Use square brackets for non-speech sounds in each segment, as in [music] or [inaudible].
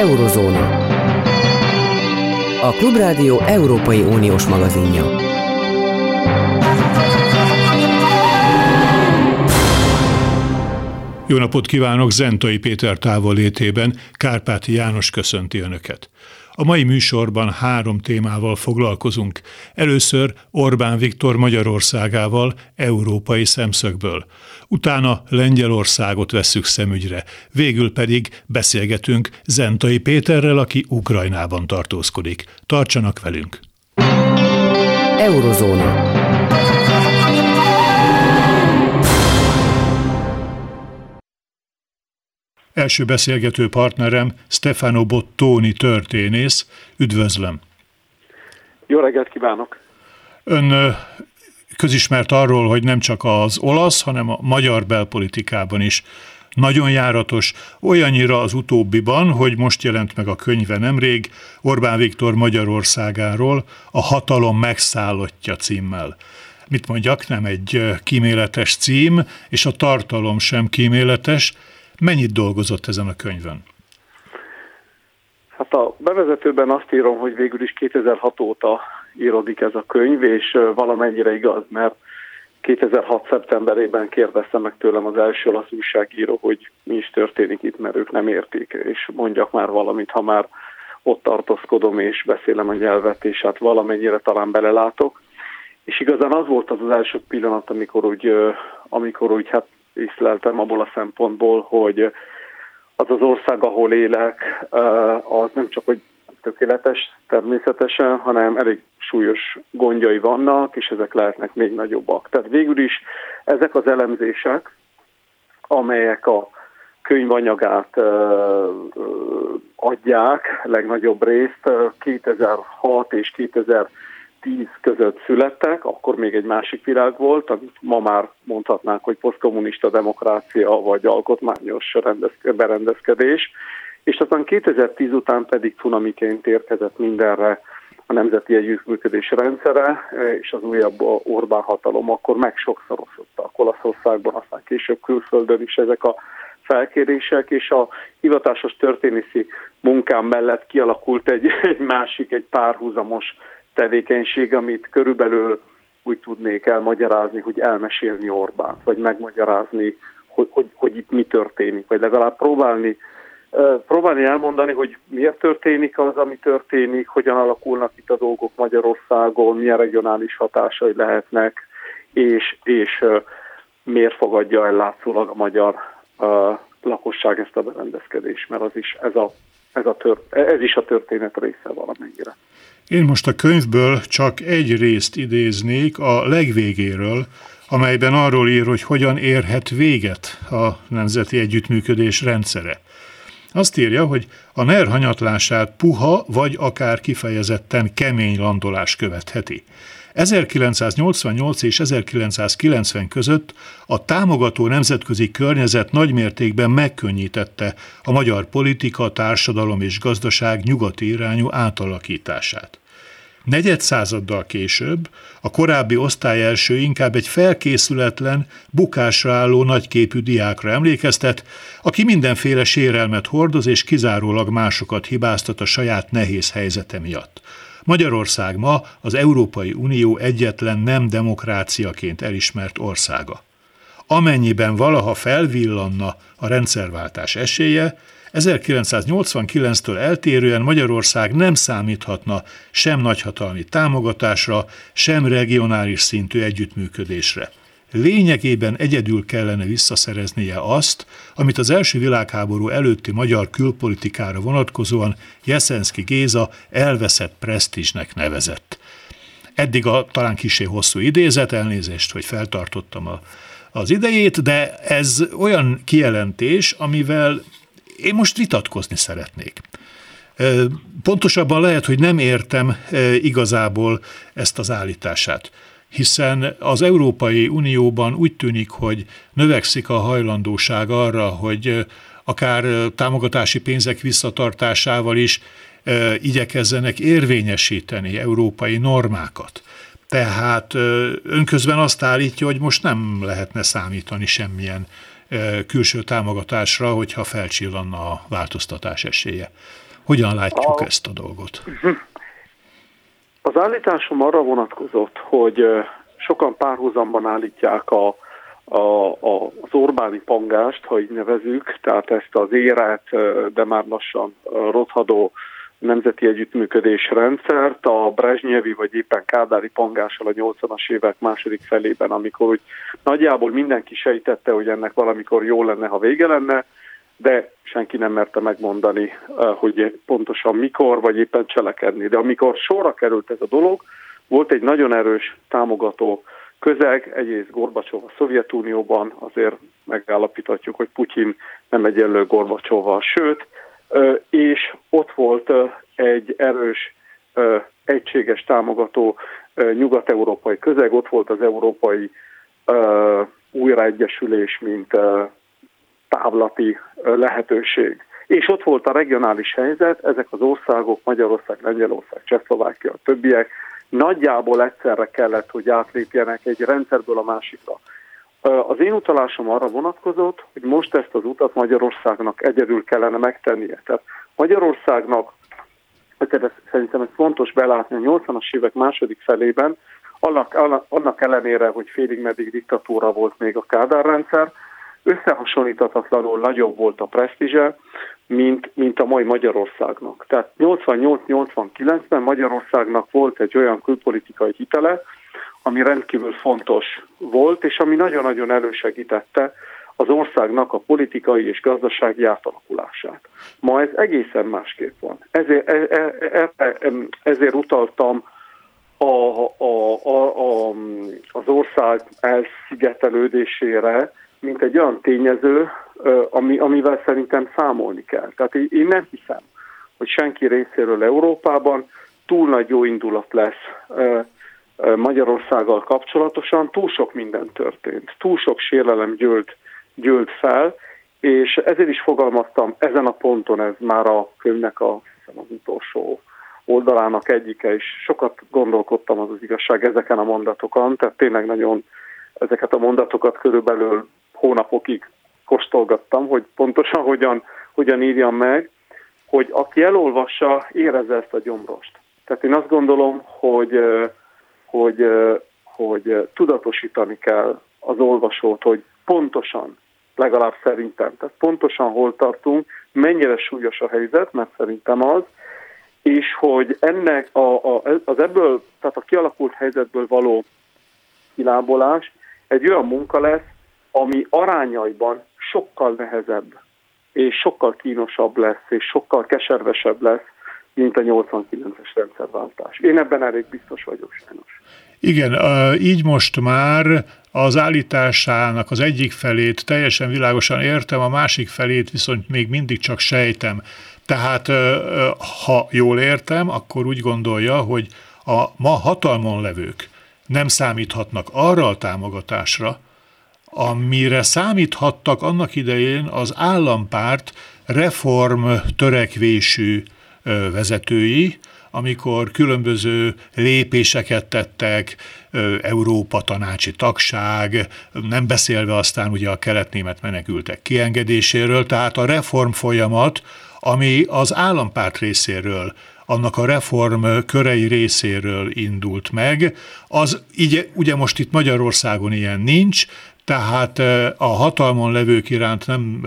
Eurozóna. A Klubrádió Európai Uniós magazinja. Jó napot kívánok Zentai Péter távolétében, Kárpáti János köszönti Önöket. A mai műsorban három témával foglalkozunk. Először Orbán Viktor Magyarországával európai szemszögből. Utána Lengyelországot vesszük szemügyre. Végül pedig beszélgetünk Zentai Péterrel, aki Ukrajnában tartózkodik. Tartsanak velünk! Eurozóna. Első beszélgető partnerem Stefano Bottoni történész. Üdvözlöm! Jó reggelt kívánok! Ön közismert arról, hogy nem csak az olasz, hanem a magyar belpolitikában is nagyon járatos, olyannyira az utóbbiban, hogy most jelent meg a könyve nemrég Orbán Viktor Magyarországáról a hatalom megszállottja címmel. Mit mondjak, nem egy kíméletes cím, és a tartalom sem kíméletes, Mennyit dolgozott ezen a könyvön? Hát a bevezetőben azt írom, hogy végül is 2006 óta írodik ez a könyv, és valamennyire igaz, mert 2006. szeptemberében kérdezte meg tőlem az első olasz újságíró, hogy mi is történik itt, mert ők nem értik, és mondjak már valamit, ha már ott tartózkodom és beszélem a nyelvet, és hát valamennyire talán belelátok. És igazán az volt az az első pillanat, amikor úgy, amikor úgy hát észleltem abból a szempontból, hogy az az ország, ahol élek, az nem csak hogy tökéletes természetesen, hanem elég súlyos gondjai vannak, és ezek lehetnek még nagyobbak. Tehát végül is ezek az elemzések, amelyek a könyvanyagát adják legnagyobb részt 2006 és 2000 10 között születtek, akkor még egy másik világ volt, amit ma már mondhatnánk, hogy posztkommunista demokrácia vagy alkotmányos berendezkedés, és aztán 2010 után pedig cunamiként érkezett mindenre a nemzeti együttműködés rendszere, és az újabb Orbán hatalom akkor meg sokszorosodtak Olaszországban, aztán később külföldön is ezek a felkérések, és a hivatásos történészi munkám mellett kialakult egy, egy másik, egy párhuzamos tevékenység, amit körülbelül úgy tudnék elmagyarázni, hogy elmesélni Orbán, vagy megmagyarázni, hogy, hogy, hogy itt mi történik, vagy legalább próbálni, próbálni elmondani, hogy miért történik az, ami történik, hogyan alakulnak itt a dolgok Magyarországon, milyen regionális hatásai lehetnek, és, és miért fogadja el látszólag a magyar lakosság ezt a berendezkedést, mert az is ez, a, ez, a tör, ez is a történet része valamennyire. Én most a könyvből csak egy részt idéznék a legvégéről, amelyben arról ír, hogy hogyan érhet véget a nemzeti együttműködés rendszere. Azt írja, hogy a NER hanyatlását puha vagy akár kifejezetten kemény landolás követheti. 1988 és 1990 között a támogató nemzetközi környezet nagymértékben megkönnyítette a magyar politika, társadalom és gazdaság nyugati irányú átalakítását. Negyed századdal később a korábbi osztály inkább egy felkészületlen, bukásra álló nagyképű diákra emlékeztet, aki mindenféle sérelmet hordoz és kizárólag másokat hibáztat a saját nehéz helyzete miatt. Magyarország ma az Európai Unió egyetlen nem demokráciaként elismert országa. Amennyiben valaha felvillanna a rendszerváltás esélye, 1989-től eltérően Magyarország nem számíthatna sem nagyhatalmi támogatásra, sem regionális szintű együttműködésre. Lényegében egyedül kellene visszaszereznie azt, amit az első világháború előtti magyar külpolitikára vonatkozóan Jeszenszki Géza elveszett presztízsnek nevezett. Eddig a talán kisé hosszú idézet, elnézést, hogy feltartottam a, az idejét, de ez olyan kijelentés, amivel én most vitatkozni szeretnék. Pontosabban lehet, hogy nem értem igazából ezt az állítását hiszen az Európai Unióban úgy tűnik, hogy növekszik a hajlandóság arra, hogy akár támogatási pénzek visszatartásával is igyekezzenek érvényesíteni európai normákat. Tehát önközben azt állítja, hogy most nem lehetne számítani semmilyen külső támogatásra, hogyha felcsillanna a változtatás esélye. Hogyan látjuk a, ezt a dolgot? [clears throat] Az állításom arra vonatkozott, hogy sokan párhuzamban állítják a, a, a, az Orbáni pangást, ha így nevezük, tehát ezt az éret, de már lassan rothadó nemzeti együttműködés rendszert, a Brezsnyevi vagy éppen Kádári pangással a 80-as évek második felében, amikor úgy nagyjából mindenki sejtette, hogy ennek valamikor jó lenne, ha vége lenne, de senki nem merte megmondani, hogy pontosan mikor, vagy éppen cselekedni. De amikor sorra került ez a dolog, volt egy nagyon erős támogató közeg, egyrészt Gorbacsov a Szovjetunióban, azért megállapíthatjuk, hogy Putyin nem egyenlő Gorbacsovval, sőt, és ott volt egy erős, egységes támogató nyugat-európai közeg, ott volt az európai újraegyesülés, mint távlati lehetőség. És ott volt a regionális helyzet, ezek az országok, Magyarország, Lengyelország, Csehszlovákia, a többiek, nagyjából egyszerre kellett, hogy átlépjenek egy rendszerből a másikra. Az én utalásom arra vonatkozott, hogy most ezt az utat Magyarországnak egyedül kellene megtennie. Tehát Magyarországnak, ez, szerintem ez fontos belátni, a 80-as évek második felében, annak, annak ellenére, hogy félig meddig diktatúra volt még a Kádár rendszer, összehasonlíthatatlanul nagyobb volt a presztízse, mint, mint a mai Magyarországnak. Tehát 88-89-ben Magyarországnak volt egy olyan külpolitikai hitele, ami rendkívül fontos volt, és ami nagyon-nagyon elősegítette az országnak a politikai és gazdasági átalakulását. Ma ez egészen másképp van. Ezért, e, e, e, ezért utaltam a, a, a, a, az ország elszigetelődésére, mint egy olyan tényező, ami, amivel szerintem számolni kell. Tehát én nem hiszem, hogy senki részéről Európában túl nagy jó indulat lesz Magyarországgal kapcsolatosan. Túl sok minden történt, túl sok sérelem gyűlt, gyűlt fel, és ezért is fogalmaztam ezen a ponton, ez már a könyvnek a, az utolsó oldalának egyike, és sokat gondolkodtam az, az igazság ezeken a mondatokon, tehát tényleg nagyon ezeket a mondatokat körülbelül hónapokig kóstolgattam, hogy pontosan hogyan, hogyan írjam meg, hogy aki elolvassa, érezze ezt a gyomrost. Tehát én azt gondolom, hogy, hogy, hogy tudatosítani kell az olvasót, hogy pontosan, legalább szerintem, tehát pontosan hol tartunk, mennyire súlyos a helyzet, mert szerintem az, és hogy ennek a, a, az ebből, tehát a kialakult helyzetből való kilábolás egy olyan munka lesz, ami arányaiban sokkal nehezebb, és sokkal kínosabb lesz, és sokkal keservesebb lesz, mint a 89-es rendszerváltás. Én ebben elég biztos vagyok sajnos. Igen, így most már az állításának az egyik felét teljesen világosan értem, a másik felét viszont még mindig csak sejtem. Tehát, ha jól értem, akkor úgy gondolja, hogy a ma hatalmon levők nem számíthatnak arra a támogatásra, amire számíthattak annak idején az állampárt reform törekvésű vezetői, amikor különböző lépéseket tettek, Európa tanácsi tagság, nem beszélve aztán ugye a keletnémet menekültek kiengedéséről, tehát a reform folyamat, ami az állampárt részéről annak a reform körei részéről indult meg. Az így, ugye most itt Magyarországon ilyen nincs, tehát a hatalmon levők iránt nem,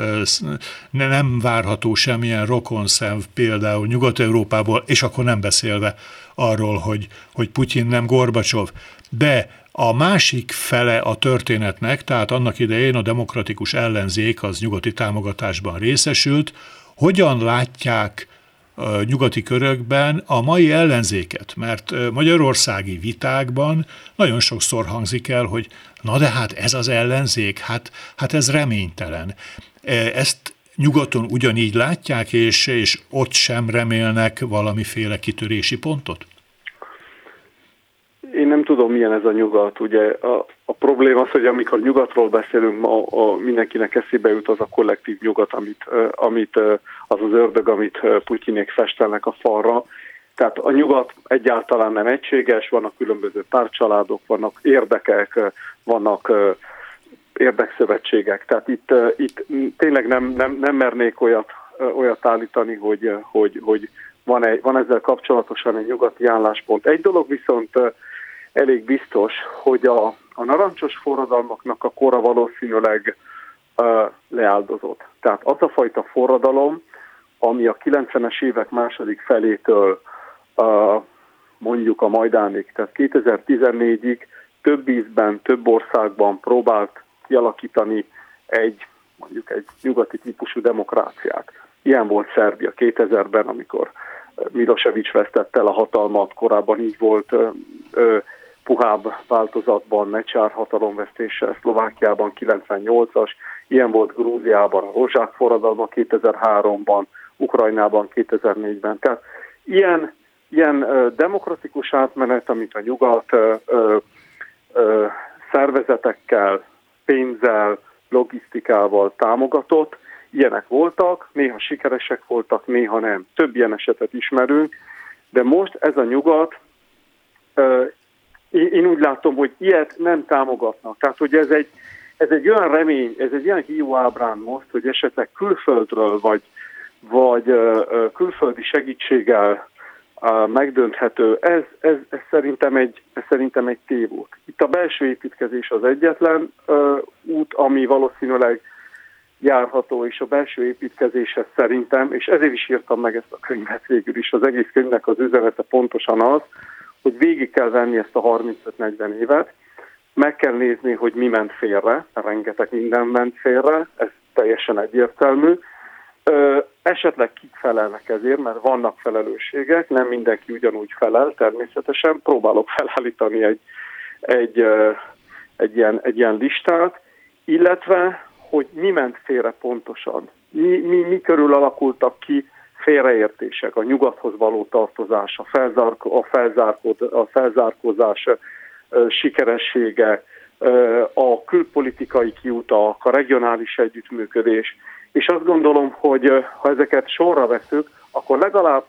nem várható semmilyen rokonszenv például Nyugat-Európából, és akkor nem beszélve arról, hogy, hogy Putyin nem Gorbacsov. De a másik fele a történetnek, tehát annak idején a demokratikus ellenzék az nyugati támogatásban részesült, hogyan látják nyugati körökben a mai ellenzéket, mert magyarországi vitákban nagyon sokszor hangzik el, hogy na de hát ez az ellenzék, hát, hát ez reménytelen. Ezt nyugaton ugyanígy látják, és, és ott sem remélnek valamiféle kitörési pontot? Tudom, milyen ez a nyugat. Ugye a, a probléma az, hogy amikor nyugatról beszélünk, ma a, mindenkinek eszébe jut az a kollektív nyugat, amit, amit az az ördög, amit Putyinék festelnek a falra. Tehát a nyugat egyáltalán nem egységes, vannak különböző párcsaládok, vannak érdekek, vannak érdekszövetségek. Tehát itt, itt tényleg nem, nem, nem mernék olyat olyat állítani, hogy, hogy, hogy van, egy, van ezzel kapcsolatosan egy nyugati álláspont. Egy dolog viszont elég biztos, hogy a, a narancsos forradalmaknak a kora valószínűleg uh, leáldozott. Tehát az a fajta forradalom, ami a 90-es évek második felétől uh, mondjuk a Majdánig, tehát 2014-ig több ízben, több országban próbált kialakítani egy mondjuk egy nyugati típusú demokráciát. Ilyen volt Szerbia 2000-ben, amikor Milosevic vesztette el a hatalmat, korábban így volt ö, ö, puhább változatban Mecsár hatalomvesztése Szlovákiában 98-as, ilyen volt Grúziában a Rozsák forradalma 2003-ban, Ukrajnában 2004-ben. Tehát ilyen, ilyen demokratikus átmenet, amit a nyugat ö, ö, szervezetekkel, pénzzel, logisztikával támogatott, ilyenek voltak, néha sikeresek voltak, néha nem. Több ilyen esetet ismerünk, de most ez a nyugat, én úgy látom, hogy ilyet nem támogatnak. Tehát, hogy ez egy, ez egy olyan remény, ez egy olyan ábrán most, hogy esetleg külföldről, vagy, vagy külföldi segítséggel megdönthető, ez, ez, ez, szerintem egy, ez szerintem egy tévút. Itt a belső építkezés az egyetlen út, ami valószínűleg járható, és a belső építkezéshez szerintem, és ezért is írtam meg ezt a könyvet végül is, az egész könyvnek az üzenete pontosan az, hogy végig kell venni ezt a 35-40 évet, meg kell nézni, hogy mi ment félre, rengeteg minden ment félre, ez teljesen egyértelmű. Esetleg kik felelnek ezért, mert vannak felelősségek, nem mindenki ugyanúgy felel, természetesen. Próbálok felállítani egy, egy, egy, ilyen, egy ilyen listát, illetve hogy mi ment félre pontosan, mi, mi, mi körül alakultak ki félreértések, a nyugathoz való tartozás, a, felzárko, a, felzárkod, a felzárkózás sikeressége, a külpolitikai kiutak, a regionális együttműködés, és azt gondolom, hogy ha ezeket sorra veszük, akkor legalább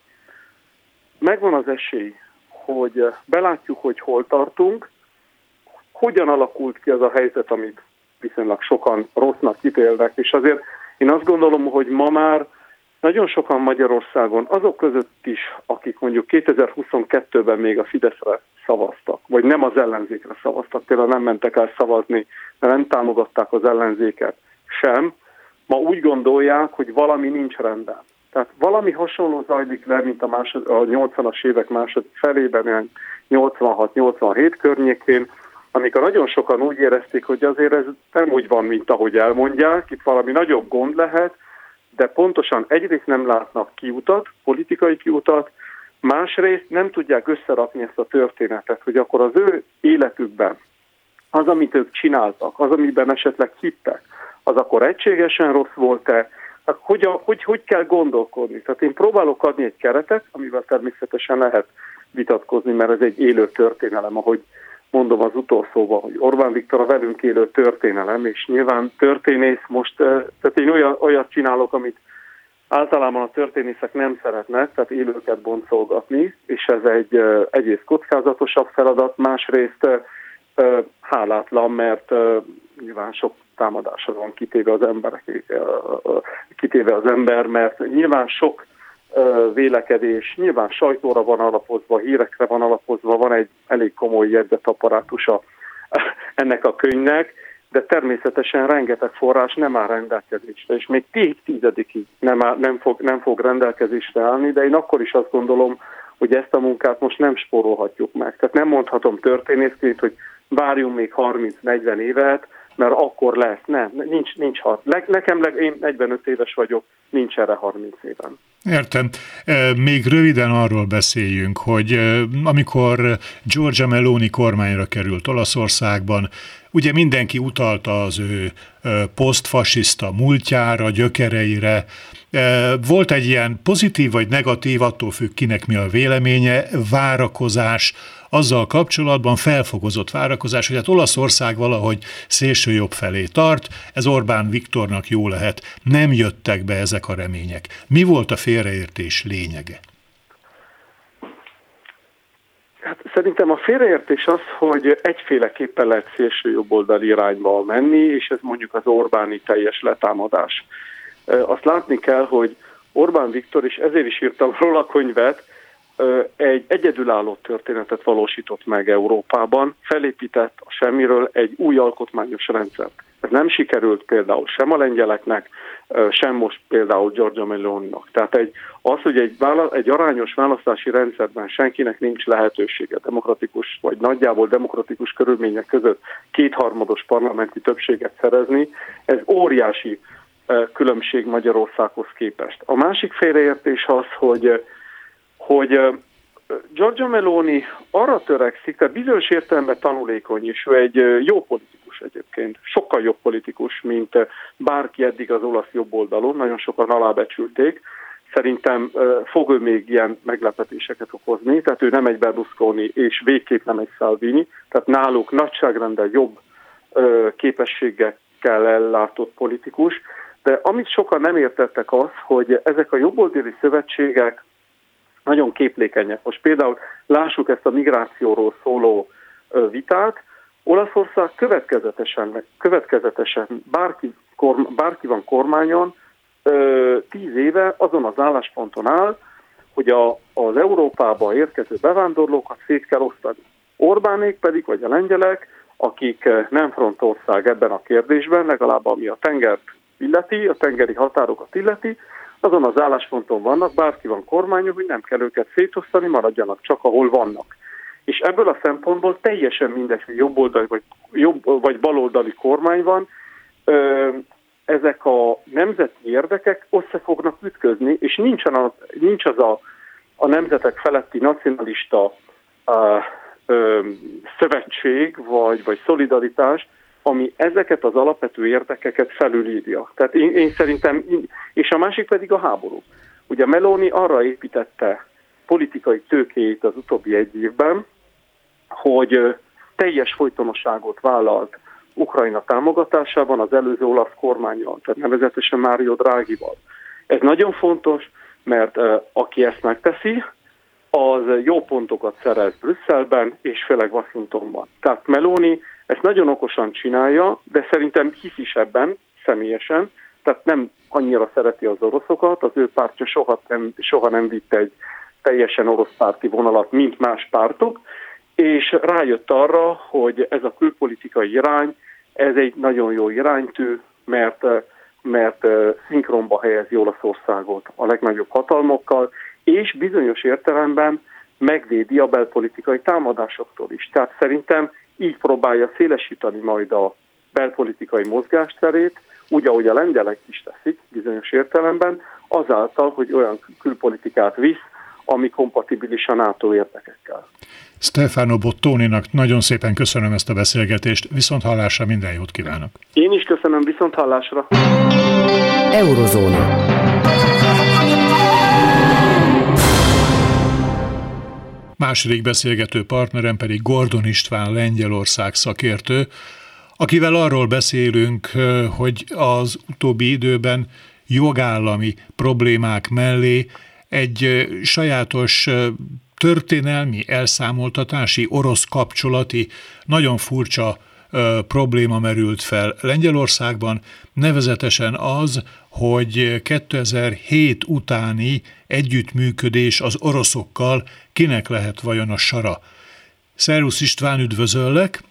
megvan az esély, hogy belátjuk, hogy hol tartunk, hogyan alakult ki az a helyzet, amit viszonylag sokan rossznak kitélnek, és azért én azt gondolom, hogy ma már nagyon sokan Magyarországon, azok között is, akik mondjuk 2022-ben még a Fideszre szavaztak, vagy nem az ellenzékre szavaztak, például nem mentek el szavazni, mert nem támogatták az ellenzéket sem, ma úgy gondolják, hogy valami nincs rendben. Tehát valami hasonló zajlik le, mint a, másod, a 80-as évek második felében, 86-87 környékén, amikor nagyon sokan úgy érezték, hogy azért ez nem úgy van, mint ahogy elmondják, itt valami nagyobb gond lehet, de pontosan egyrészt nem látnak kiutat, politikai kiutat, másrészt nem tudják összerakni ezt a történetet, hogy akkor az ő életükben az, amit ők csináltak, az, amiben esetleg hittek, az akkor egységesen rossz volt-e, hogy, a, hogy, hogy kell gondolkodni. Tehát én próbálok adni egy keretet, amivel természetesen lehet vitatkozni, mert ez egy élő történelem, ahogy mondom az utolsóban, hogy Orbán Viktor a velünk élő történelem, és nyilván történész most, tehát én olyan, olyat csinálok, amit általában a történészek nem szeretnek, tehát élőket boncolgatni, és ez egy egyrészt kockázatosabb feladat, másrészt hálátlan, mert nyilván sok támadásra van kitéve az emberek, kitéve az ember, mert nyilván sok vélekedés, nyilván sajtóra van alapozva, hírekre van alapozva, van egy elég komoly jegyzetapparátusa [laughs] ennek a könyvnek, de természetesen rengeteg forrás nem áll rendelkezésre, és még tíz tizedikig nem, áll, nem, fog, nem fog rendelkezésre állni, de én akkor is azt gondolom, hogy ezt a munkát most nem spórolhatjuk meg. Tehát nem mondhatom történészként, hogy várjunk még 30-40 évet, mert akkor lesz. Nem, nincs, nincs hat. Nekem, én 45 éves vagyok, nincs erre 30 éven. Értem. Még röviden arról beszéljünk, hogy amikor Giorgia Meloni kormányra került Olaszországban, ugye mindenki utalta az ő posztfasiszta múltjára, gyökereire. Volt egy ilyen pozitív vagy negatív, attól függ kinek mi a véleménye, várakozás azzal kapcsolatban felfogozott várakozás, hogy hát Olaszország valahogy szélső jobb felé tart, ez Orbán Viktornak jó lehet. Nem jöttek be ezek a remények. Mi volt a félreértés lényege? Hát szerintem a félreértés az, hogy egyféleképpen lehet szélső jobboldali irányba menni, és ez mondjuk az Orbáni teljes letámadás. Azt látni kell, hogy Orbán Viktor, és ezért is írtam róla könyvet, egy egyedülálló történetet valósított meg Európában, felépített a semmiről egy új alkotmányos rendszert. Ez nem sikerült például sem a lengyeleknek, sem most például Giorgio Meloninak. Tehát egy, az, hogy egy, vála, egy arányos választási rendszerben senkinek nincs lehetősége demokratikus, vagy nagyjából demokratikus körülmények között kétharmados parlamenti többséget szerezni, ez óriási különbség Magyarországhoz képest. A másik félreértés az, hogy, hogy Giorgio Meloni arra törekszik, tehát bizonyos értelemben tanulékony, és ő egy jó politikus egyébként, sokkal jobb politikus, mint bárki eddig az olasz jobb oldalon, nagyon sokan alábecsülték, szerintem fog ő még ilyen meglepetéseket okozni, tehát ő nem egy Berlusconi, és végképp nem egy Salvini, tehát náluk nagyságrendel jobb képességekkel ellátott politikus, de amit sokan nem értettek az, hogy ezek a jobboldali szövetségek nagyon képlékenyek. Most például lássuk ezt a migrációról szóló vitát, Olaszország következetesen, következetesen bárki, korm, bárki van kormányon, tíz éve azon az állásponton áll, hogy a, az Európába érkező bevándorlókat szét kell osztani. Orbánék pedig, vagy a lengyelek, akik nem frontország ebben a kérdésben, legalább ami a tengert illeti, a tengeri határokat illeti, azon az állásponton vannak, bárki van kormányon, hogy nem kell őket szétosztani, maradjanak csak, ahol vannak. És ebből a szempontból teljesen mindegy, hogy jobboldali vagy, jobb, vagy baloldali kormány van, ezek a nemzeti érdekek össze fognak ütközni, és nincsen az, nincs az a, a nemzetek feletti nacionalista ö, ö, szövetség vagy, vagy szolidaritás, ami ezeket az alapvető érdekeket felülírja. Tehát én, én szerintem, és a másik pedig a háború. Ugye Meloni arra építette politikai tőkéjét az utóbbi egy évben, hogy teljes folytonosságot vállalt Ukrajna támogatásában az előző olasz kormányjal, tehát nevezetesen Mário Drágival. Ez nagyon fontos, mert aki ezt megteszi, az jó pontokat szerez Brüsszelben és főleg Washingtonban. Tehát Meloni ezt nagyon okosan csinálja, de szerintem hisz is ebben személyesen, tehát nem annyira szereti az oroszokat, az ő pártja soha nem, soha nem vitte egy teljesen orosz párti vonalat, mint más pártok, és rájött arra, hogy ez a külpolitikai irány, ez egy nagyon jó iránytű, mert, mert szinkronba helyezi Olaszországot a legnagyobb hatalmokkal, és bizonyos értelemben megvédi a belpolitikai támadásoktól is. Tehát szerintem így próbálja szélesíteni majd a belpolitikai mozgásterét, úgy, ahogy a lengyelek is teszik bizonyos értelemben, azáltal, hogy olyan külpolitikát visz, ami kompatibilis a NATO érdekekkel. Stefano Bottóninak nagyon szépen köszönöm ezt a beszélgetést, viszont hallásra minden jót kívánok. Én is köszönöm, viszont hallásra. Eurozóna. Második beszélgető partnerem pedig Gordon István Lengyelország szakértő, akivel arról beszélünk, hogy az utóbbi időben jogállami problémák mellé egy sajátos történelmi, elszámoltatási, orosz kapcsolati, nagyon furcsa probléma merült fel Lengyelországban, nevezetesen az, hogy 2007 utáni együttműködés az oroszokkal kinek lehet vajon a sara. Szerusz István, üdvözöllek!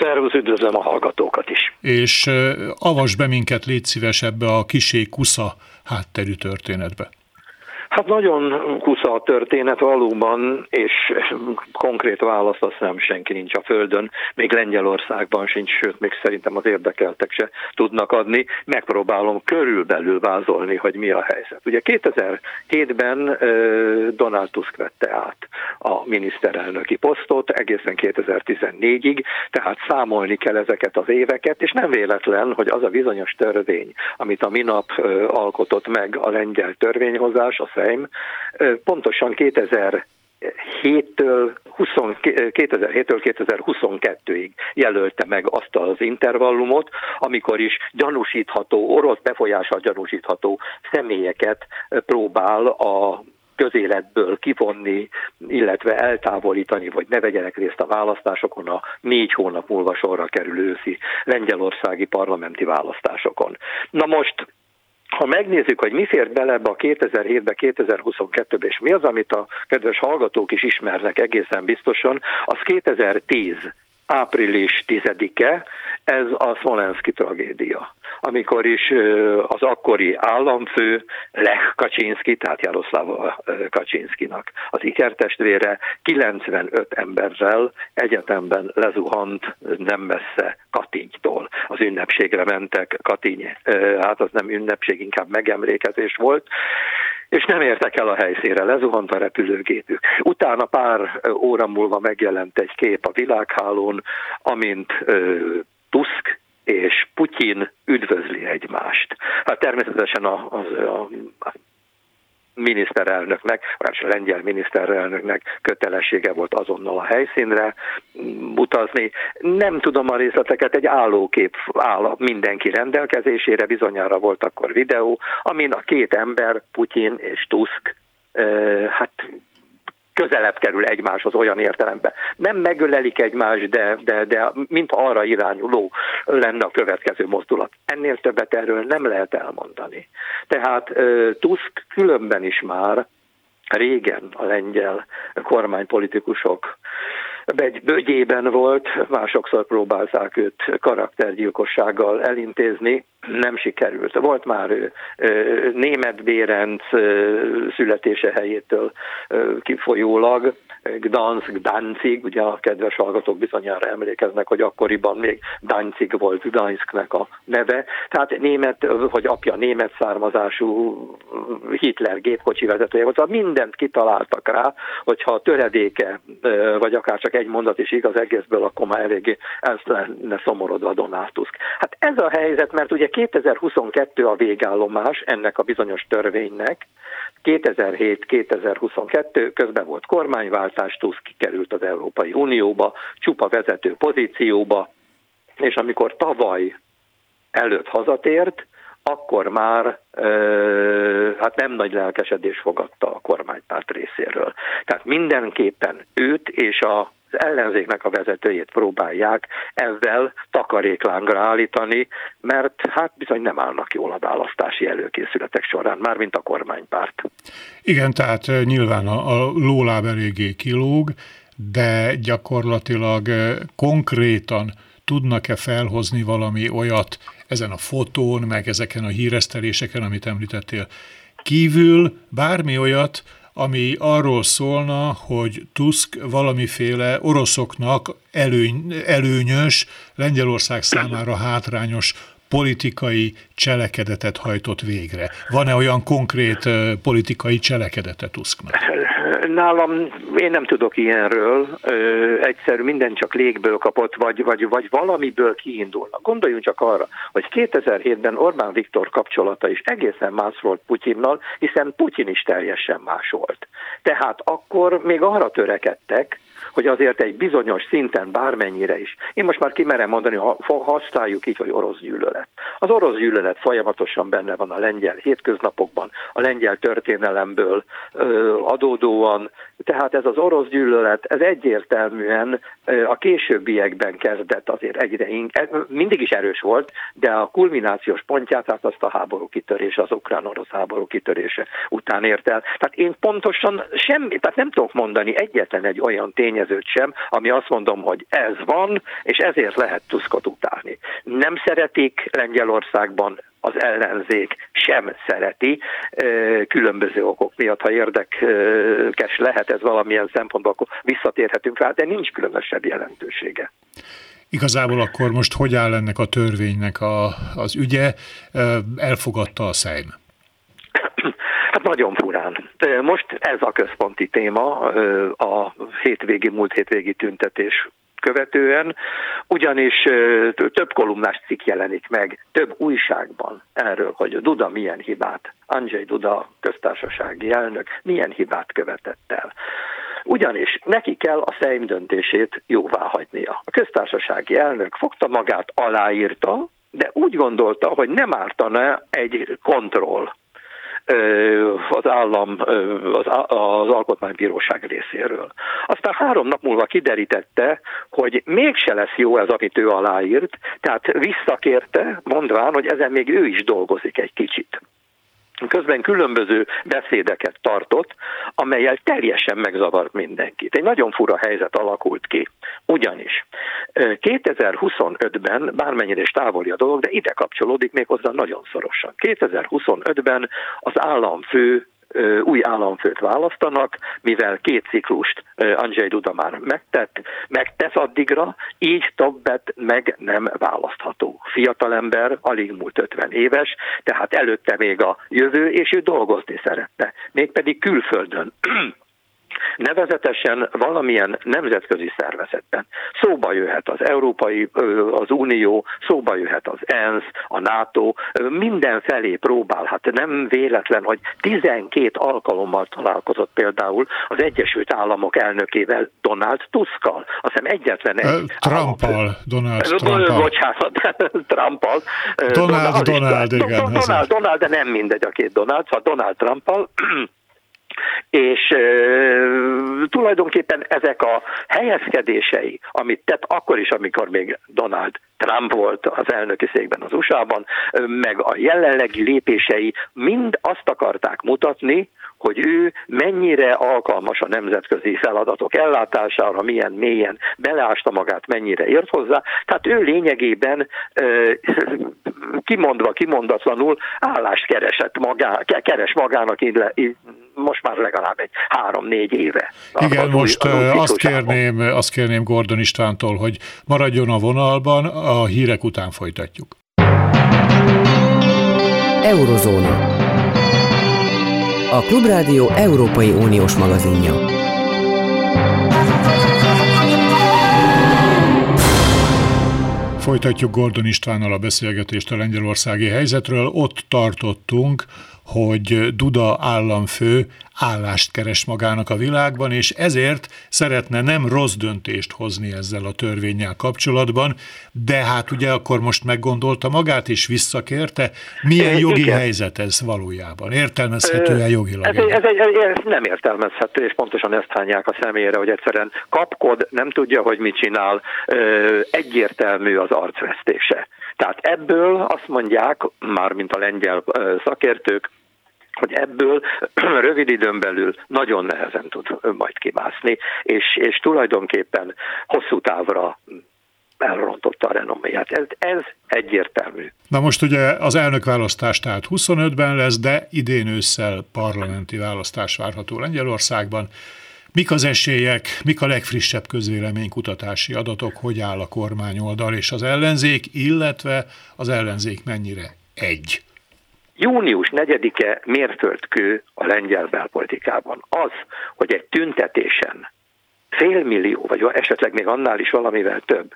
Szervusz, üdvözlöm a hallgatókat is! És avas be minket, légy szíves ebbe a kisé kusza hátterű történetbe. Hát nagyon a történet valóban, és konkrét választ azt hiszem senki nincs a Földön, még Lengyelországban sincs, sőt, még szerintem az érdekeltek se tudnak adni. Megpróbálom körülbelül vázolni, hogy mi a helyzet. Ugye 2007-ben Donald Tusk vette át a miniszterelnöki posztot egészen 2014-ig, tehát számolni kell ezeket az éveket, és nem véletlen, hogy az a bizonyos törvény, amit a minap alkotott meg a lengyel törvényhozás, a Szeim, pontosan 2000 7-től 2007-től 2022-ig jelölte meg azt az intervallumot, amikor is gyanúsítható, orosz befolyással gyanúsítható személyeket próbál a közéletből kivonni, illetve eltávolítani, vagy ne vegyenek részt a választásokon a négy hónap múlva sorra kerülő őszi lengyelországi parlamenti választásokon. Na most ha megnézzük, hogy mi fér bele ebbe a 2007-be, 2022-be, és mi az, amit a kedves hallgatók is ismernek egészen biztosan, az 2010 április 10-e, ez a Smolenski tragédia, amikor is az akkori államfő Lech Kaczynski, tehát Jaroszláv Kaczynskinak az ikertestvére 95 emberrel egyetemben lezuhant nem messze Katintytól. Az ünnepségre mentek, Katiny, hát az nem ünnepség, inkább megemlékezés volt, és nem értek el a helyszínre, lezuhant a repülőgépük. Utána pár óra múlva megjelent egy kép a világhálón, amint Tusk és Putyin üdvözli egymást. Hát természetesen a, a, a miniszterelnöknek, vagy a lengyel miniszterelnöknek kötelessége volt azonnal a helyszínre utazni. Nem tudom a részleteket, egy állókép áll mindenki rendelkezésére, bizonyára volt akkor videó, amin a két ember, Putyin és Tusk, hát közelebb kerül egymáshoz olyan értelemben. Nem megölelik egymást, de, de, de mint arra irányuló lenne a következő mozdulat. Ennél többet erről nem lehet elmondani. Tehát Tusk különben is már régen a lengyel kormánypolitikusok bögyében volt, másokszor próbálták őt karaktergyilkossággal elintézni, nem sikerült. Volt már ő, német Bérenc születése helyétől kifolyólag, Gdansk, Danzig, ugye a kedves hallgatók bizonyára emlékeznek, hogy akkoriban még Danzig volt Gdansknek a neve, tehát német, hogy apja német származású Hitler gépkocsi vezetője volt, szóval mindent kitaláltak rá, hogyha a töredéke, vagy akár csak egy mondat is igaz egészből, akkor már eléggé ez lenne szomorodva Donald. Hát ez a helyzet, mert ugye 2022 a végállomás ennek a bizonyos törvénynek, 2007-2022 közben volt kormányváltás, Tusk kikerült az Európai Unióba, csupa vezető pozícióba, és amikor tavaly előtt hazatért, akkor már ö, hát nem nagy lelkesedés fogadta a kormánypárt részéről. Tehát mindenképpen őt és a ellenzéknek a vezetőjét próbálják ezzel takaréklángra állítani, mert hát bizony nem állnak jól a választási előkészületek során, már mint a kormánypárt. Igen, tehát nyilván a, a lóláb eléggé kilóg, de gyakorlatilag konkrétan tudnak-e felhozni valami olyat ezen a fotón, meg ezeken a híreszteléseken, amit említettél, kívül bármi olyat, ami arról szólna, hogy Tusk valamiféle oroszoknak előny, előnyös, Lengyelország számára hátrányos politikai cselekedetet hajtott végre. Van-e olyan konkrét politikai cselekedete Tusknak? [laughs] Nálam én nem tudok ilyenről, egyszerű minden csak légből kapott, vagy, vagy, vagy valamiből kiindulnak. Gondoljunk csak arra, hogy 2007-ben Orbán Viktor kapcsolata is egészen más volt Putyinnal, hiszen Putyin is teljesen más volt. Tehát akkor még arra törekedtek, hogy azért egy bizonyos szinten bármennyire is, én most már kimerem mondani, ha használjuk így, hogy orosz gyűlölet. Az orosz gyűlölet folyamatosan benne van a lengyel hétköznapokban, a lengyel történelemből ö, adódóan, tehát ez az orosz gyűlölet, ez egyértelműen a későbbiekben kezdett azért egyre inkább, mindig is erős volt, de a kulminációs pontját, tehát azt a háború kitörése, az ukrán-orosz háború kitörése után ért el. Tehát én pontosan semmi, tehát nem tudok mondani egyetlen egy olyan tényezőt sem, ami azt mondom, hogy ez van, és ezért lehet Tuskot utálni. Nem szeretik Lengyelországban az ellenzék sem szereti, különböző okok miatt, ha érdekes lehet ez valamilyen szempontból, akkor visszatérhetünk rá, de nincs különösebb jelentősége. Igazából akkor most hogy áll ennek a törvénynek a, az ügye? Elfogadta a Szejm? [coughs] Nagyon furán. Most ez a központi téma, a hétvégi, múlt hétvégi tüntetés követően, ugyanis több kolumnás cikk jelenik meg több újságban erről, hogy Duda milyen hibát, Andrzej Duda köztársasági elnök milyen hibát követett el. Ugyanis neki kell a Szejm döntését jóvá hagynia. A köztársasági elnök fogta magát, aláírta, de úgy gondolta, hogy nem ártana egy kontroll az állam, az, alkotmánybíróság részéről. Aztán három nap múlva kiderítette, hogy mégse lesz jó ez, amit ő aláírt, tehát visszakérte, mondván, hogy ezen még ő is dolgozik egy kicsit. Közben különböző beszédeket tartott, amelyel teljesen megzavart mindenkit. Egy nagyon fura helyzet alakult ki. Ugyanis 2025-ben, bármennyire is távoli a dolog, de ide kapcsolódik még hozzá nagyon szorosan. 2025-ben az államfő új államfőt választanak, mivel két ciklust Andrzej Duda már megtett, megtesz addigra, így többet meg nem választható. Fiatalember, alig múlt 50 éves, tehát előtte még a jövő, és ő dolgozni szerette, mégpedig külföldön [clears throat] nevezetesen valamilyen nemzetközi szervezetben. Szóba jöhet az Európai, az Unió, szóba jöhet az ENSZ, a NATO, mindenfelé próbál. Hát nem véletlen, hogy 12 alkalommal találkozott például az Egyesült Államok elnökével, Donald Tuskkal. Azt hiszem egyetlen egy... Trumpal, Donald Trumpal. Bocsánat, [laughs] Trumpal. Donald, Donald, Donald, igen. Donald, Donald, de nem mindegy a két Donald, szóval Donald Trumpal [clears throat] és e, tulajdonképpen ezek a helyezkedései, amit tett akkor is, amikor még Donald Trump volt az elnöki székben az USA-ban, meg a jelenlegi lépései mind azt akarták mutatni, hogy ő mennyire alkalmas a nemzetközi feladatok ellátására, milyen mélyen beleásta magát, mennyire ért hozzá. Tehát ő lényegében kimondva, kimondatlanul állást keresett magá, keres magának most már legalább egy három-négy éve. Igen, most azt kérném, azt kérném Gordon Istvántól, hogy maradjon a vonalban, a hírek után folytatjuk. Eurozóna. A Klubrádió Európai Uniós magazinja. Folytatjuk Gordon Istvánnal a beszélgetést a lengyelországi helyzetről. Ott tartottunk, hogy Duda államfő állást keres magának a világban, és ezért szeretne nem rossz döntést hozni ezzel a törvényel kapcsolatban, de hát ugye akkor most meggondolta magát, és visszakérte. Milyen jogi Igen. helyzet ez valójában? Értelmezhető-e jogilag? Ez, ez, ez, ez nem értelmezhető, és pontosan ezt hányják a személyre, hogy egyszerűen kapkod, nem tudja, hogy mit csinál, egyértelmű az arcvesztése. Tehát ebből azt mondják, már mint a lengyel szakértők, hogy ebből [clears throat] rövid időn belül nagyon nehezen tud majd kimászni, és, és tulajdonképpen hosszú távra elrontotta a renoméját. Ez, ez egyértelmű. Na most ugye az elnökválasztás tehát 25-ben lesz, de idén ősszel parlamenti választás várható Lengyelországban. Mik az esélyek, mik a legfrissebb közvéleménykutatási adatok, hogy áll a kormányoldal és az ellenzék, illetve az ellenzék mennyire egy? Június 4-e mérföldkő a lengyel belpolitikában. Az, hogy egy tüntetésen félmillió, vagy esetleg még annál is valamivel több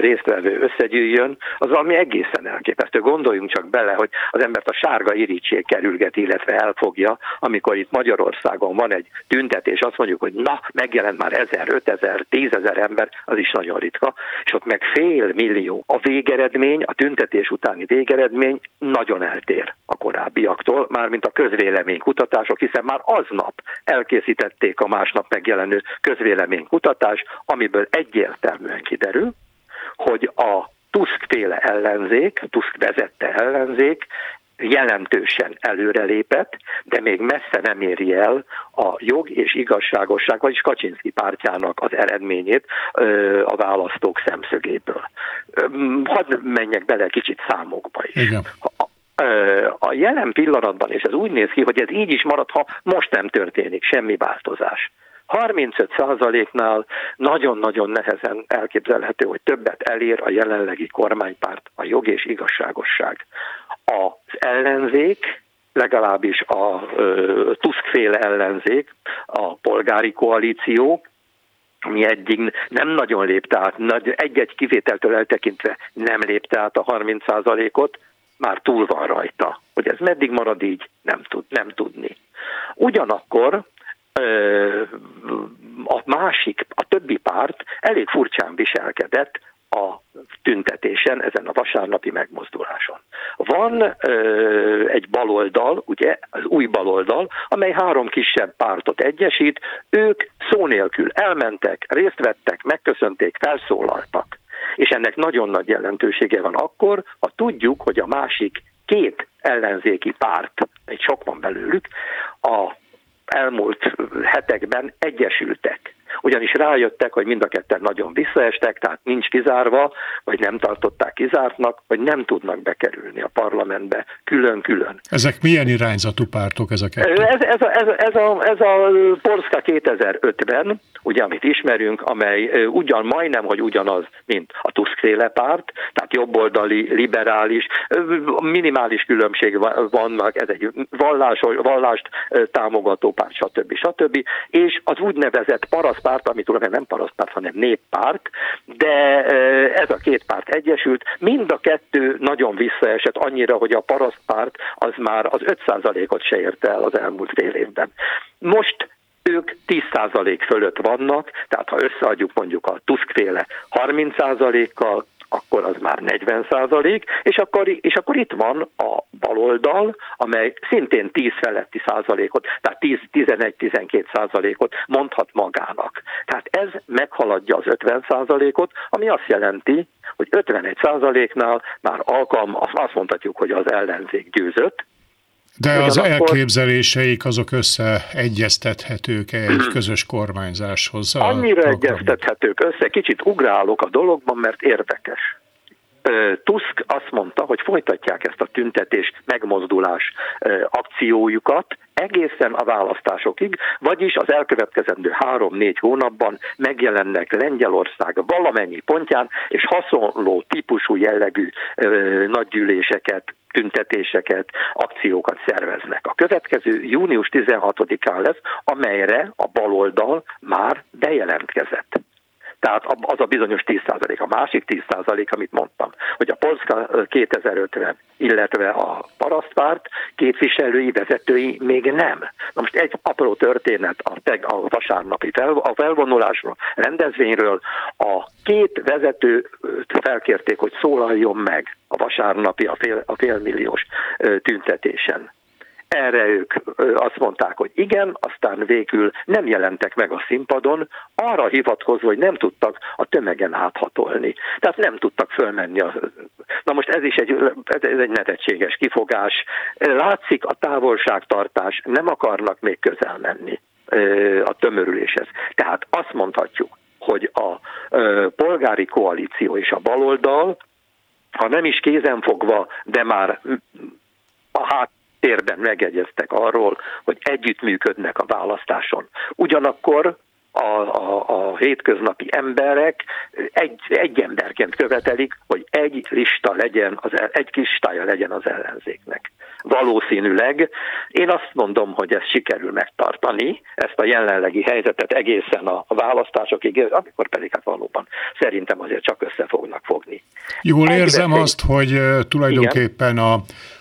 résztvevő összegyűjjön, az valami egészen elképesztő. Gondoljunk csak bele, hogy az embert a sárga irítség kerülget, illetve elfogja, amikor itt Magyarországon van egy tüntetés, azt mondjuk, hogy na, megjelent már ezer, ötezer, tízezer ember, az is nagyon ritka, és ott meg fél millió. A végeredmény, a tüntetés utáni végeredmény nagyon eltér a korábbiaktól, mármint a közvéleménykutatások, hiszen már aznap elkészítették a másnap megjelenő közvéleménykutatás, amiből egyértelműen kiderül, hogy a Tusk-féle ellenzék, Tusk vezette ellenzék jelentősen előrelépett, de még messze nem éri el a jog és igazságosság, vagyis Kaczynszki pártjának az eredményét a választók szemszögéből. Hadd menjek bele kicsit számokba is. Igen. A jelen pillanatban, és ez úgy néz ki, hogy ez így is marad, ha most nem történik semmi változás 35%-nál nagyon-nagyon nehezen elképzelhető, hogy többet elér a jelenlegi kormánypárt, a jog és igazságosság. Az ellenzék, legalábbis a Tusk-féle ellenzék, a polgári koalíció, ami eddig nem nagyon lépte át, egy-egy kivételtől eltekintve nem lépte át a 30%-ot, már túl van rajta. Hogy ez meddig marad így, nem, tud, nem tudni. Ugyanakkor a másik, a többi párt elég furcsán viselkedett a tüntetésen, ezen a vasárnapi megmozduláson. Van ö, egy baloldal, ugye, az új baloldal, amely három kisebb pártot egyesít, ők szó nélkül elmentek, részt vettek, megköszönték, felszólaltak. És ennek nagyon nagy jelentősége van akkor, ha tudjuk, hogy a másik két ellenzéki párt, egy sok van belőlük, a elmúlt hetekben egyesültek ugyanis rájöttek, hogy mind a ketten nagyon visszaestek, tehát nincs kizárva, vagy nem tartották kizártnak, vagy nem tudnak bekerülni a parlamentbe külön-külön. Ezek milyen irányzatú pártok ezek? Ez, ez, a, ez, ez, a, ez a Polska 2050, ugye, amit ismerünk, amely ugyan majdnem, hogy ugyanaz, mint a Tuskféle párt, tehát jobboldali, liberális, minimális különbség vannak, ez egy vallás, vallást támogató párt, stb. stb. És az úgynevezett parasztpárt, ami tulajdonképpen nem parasztpárt, hanem néppárt, de ez a két párt egyesült, mind a kettő nagyon visszaesett annyira, hogy a parasztpárt az már az 5%-ot se érte el az elmúlt fél évben. Most ők 10% fölött vannak, tehát ha összeadjuk mondjuk a Tuskféle 30%-kal, akkor az már 40 százalék, és akkor, és akkor itt van a baloldal, amely szintén 10 feletti százalékot, tehát 10-11-12 százalékot mondhat magának. Tehát ez meghaladja az 50 százalékot, ami azt jelenti, hogy 51 százaléknál már alkalm, azt mondhatjuk, hogy az ellenzék győzött, de az elképzeléseik azok összeegyeztethetők egy közös kormányzáshoz? Annyira egyeztethetők össze, kicsit ugrálok a dologban, mert érdekes. Tusk azt mondta, hogy folytatják ezt a tüntetés, megmozdulás akciójukat egészen a választásokig, vagyis az elkövetkezendő három-négy hónapban megjelennek Lengyelország valamennyi pontján, és hasonló típusú jellegű nagygyűléseket, tüntetéseket, akciókat szerveznek. A következő június 16-án lesz, amelyre a baloldal már bejelentkezett. Tehát az a bizonyos 10%. A másik 10%, amit mondtam, hogy a Polska 2050, illetve a parasztpárt képviselői, vezetői még nem. Na most egy apró történet a, teg, a vasárnapi fel, a felvonulásról, rendezvényről. A két vezető felkérték, hogy szólaljon meg a vasárnapi, a, fél, a félmilliós tüntetésen. Erre ők azt mondták, hogy igen, aztán végül nem jelentek meg a színpadon, arra hivatkozva, hogy nem tudtak a tömegen áthatolni. Tehát nem tudtak fölmenni. A... Na most ez is egy, ez egy nevetséges kifogás. Látszik a távolságtartás, nem akarnak még közel menni a tömörüléshez. Tehát azt mondhatjuk, hogy a polgári koalíció és a baloldal, ha nem is kézenfogva, de már a hát térben megegyeztek arról, hogy együttműködnek a választáson. Ugyanakkor a, a, a hétköznapi emberek egy, egy emberként követelik, hogy egy lista legyen, az, egy listája legyen az ellenzéknek. Valószínűleg én azt mondom, hogy ezt sikerül megtartani, ezt a jelenlegi helyzetet egészen a választásokig, amikor pedig hát valóban szerintem azért csak össze fognak fogni. Jól érzem azt, hogy tulajdonképpen Igen. a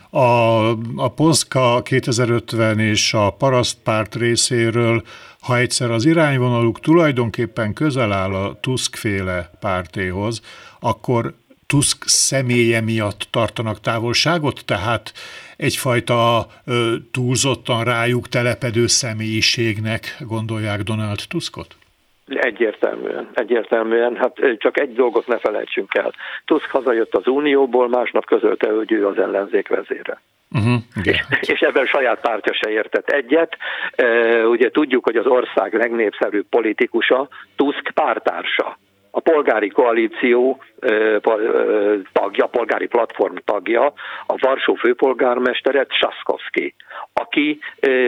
a, a Poszka 2050 és a Parasztpárt részéről, ha egyszer az irányvonaluk tulajdonképpen közel áll a Tusk-féle pártéhoz, akkor Tusk személye miatt tartanak távolságot, tehát egyfajta ö, túlzottan rájuk telepedő személyiségnek gondolják Donald Tuskot? Egyértelműen, egyértelműen. Hát csak egy dolgot ne felejtsünk el. Tusk hazajött az Unióból, másnap közölte, hogy ő az ellenzék vezére. Uh-huh, és, és ebben saját pártja se értett egyet. ugye tudjuk, hogy az ország legnépszerűbb politikusa Tusk pártársa a polgári koalíció tagja, polgári platform tagja, a Varsó főpolgármestere Csaszkowski, aki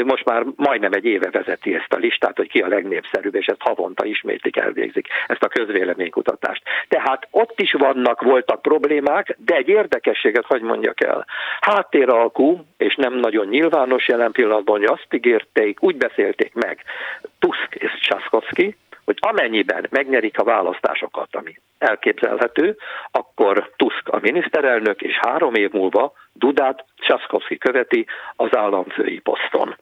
most már majdnem egy éve vezeti ezt a listát, hogy ki a legnépszerűbb, és ezt havonta ismétlik, elvégzik ezt a közvéleménykutatást. Tehát ott is vannak, voltak problémák, de egy érdekességet hagy mondjak el. Háttéralkú, és nem nagyon nyilvános jelen pillanatban, hogy azt ígérték, úgy beszélték meg Tusk és Csaszkowski, hogy amennyiben megnyerik a választásokat, ami elképzelhető, akkor Tusk a miniszterelnök, és három év múlva Dudát Csaszkowski követi az államfői poszton.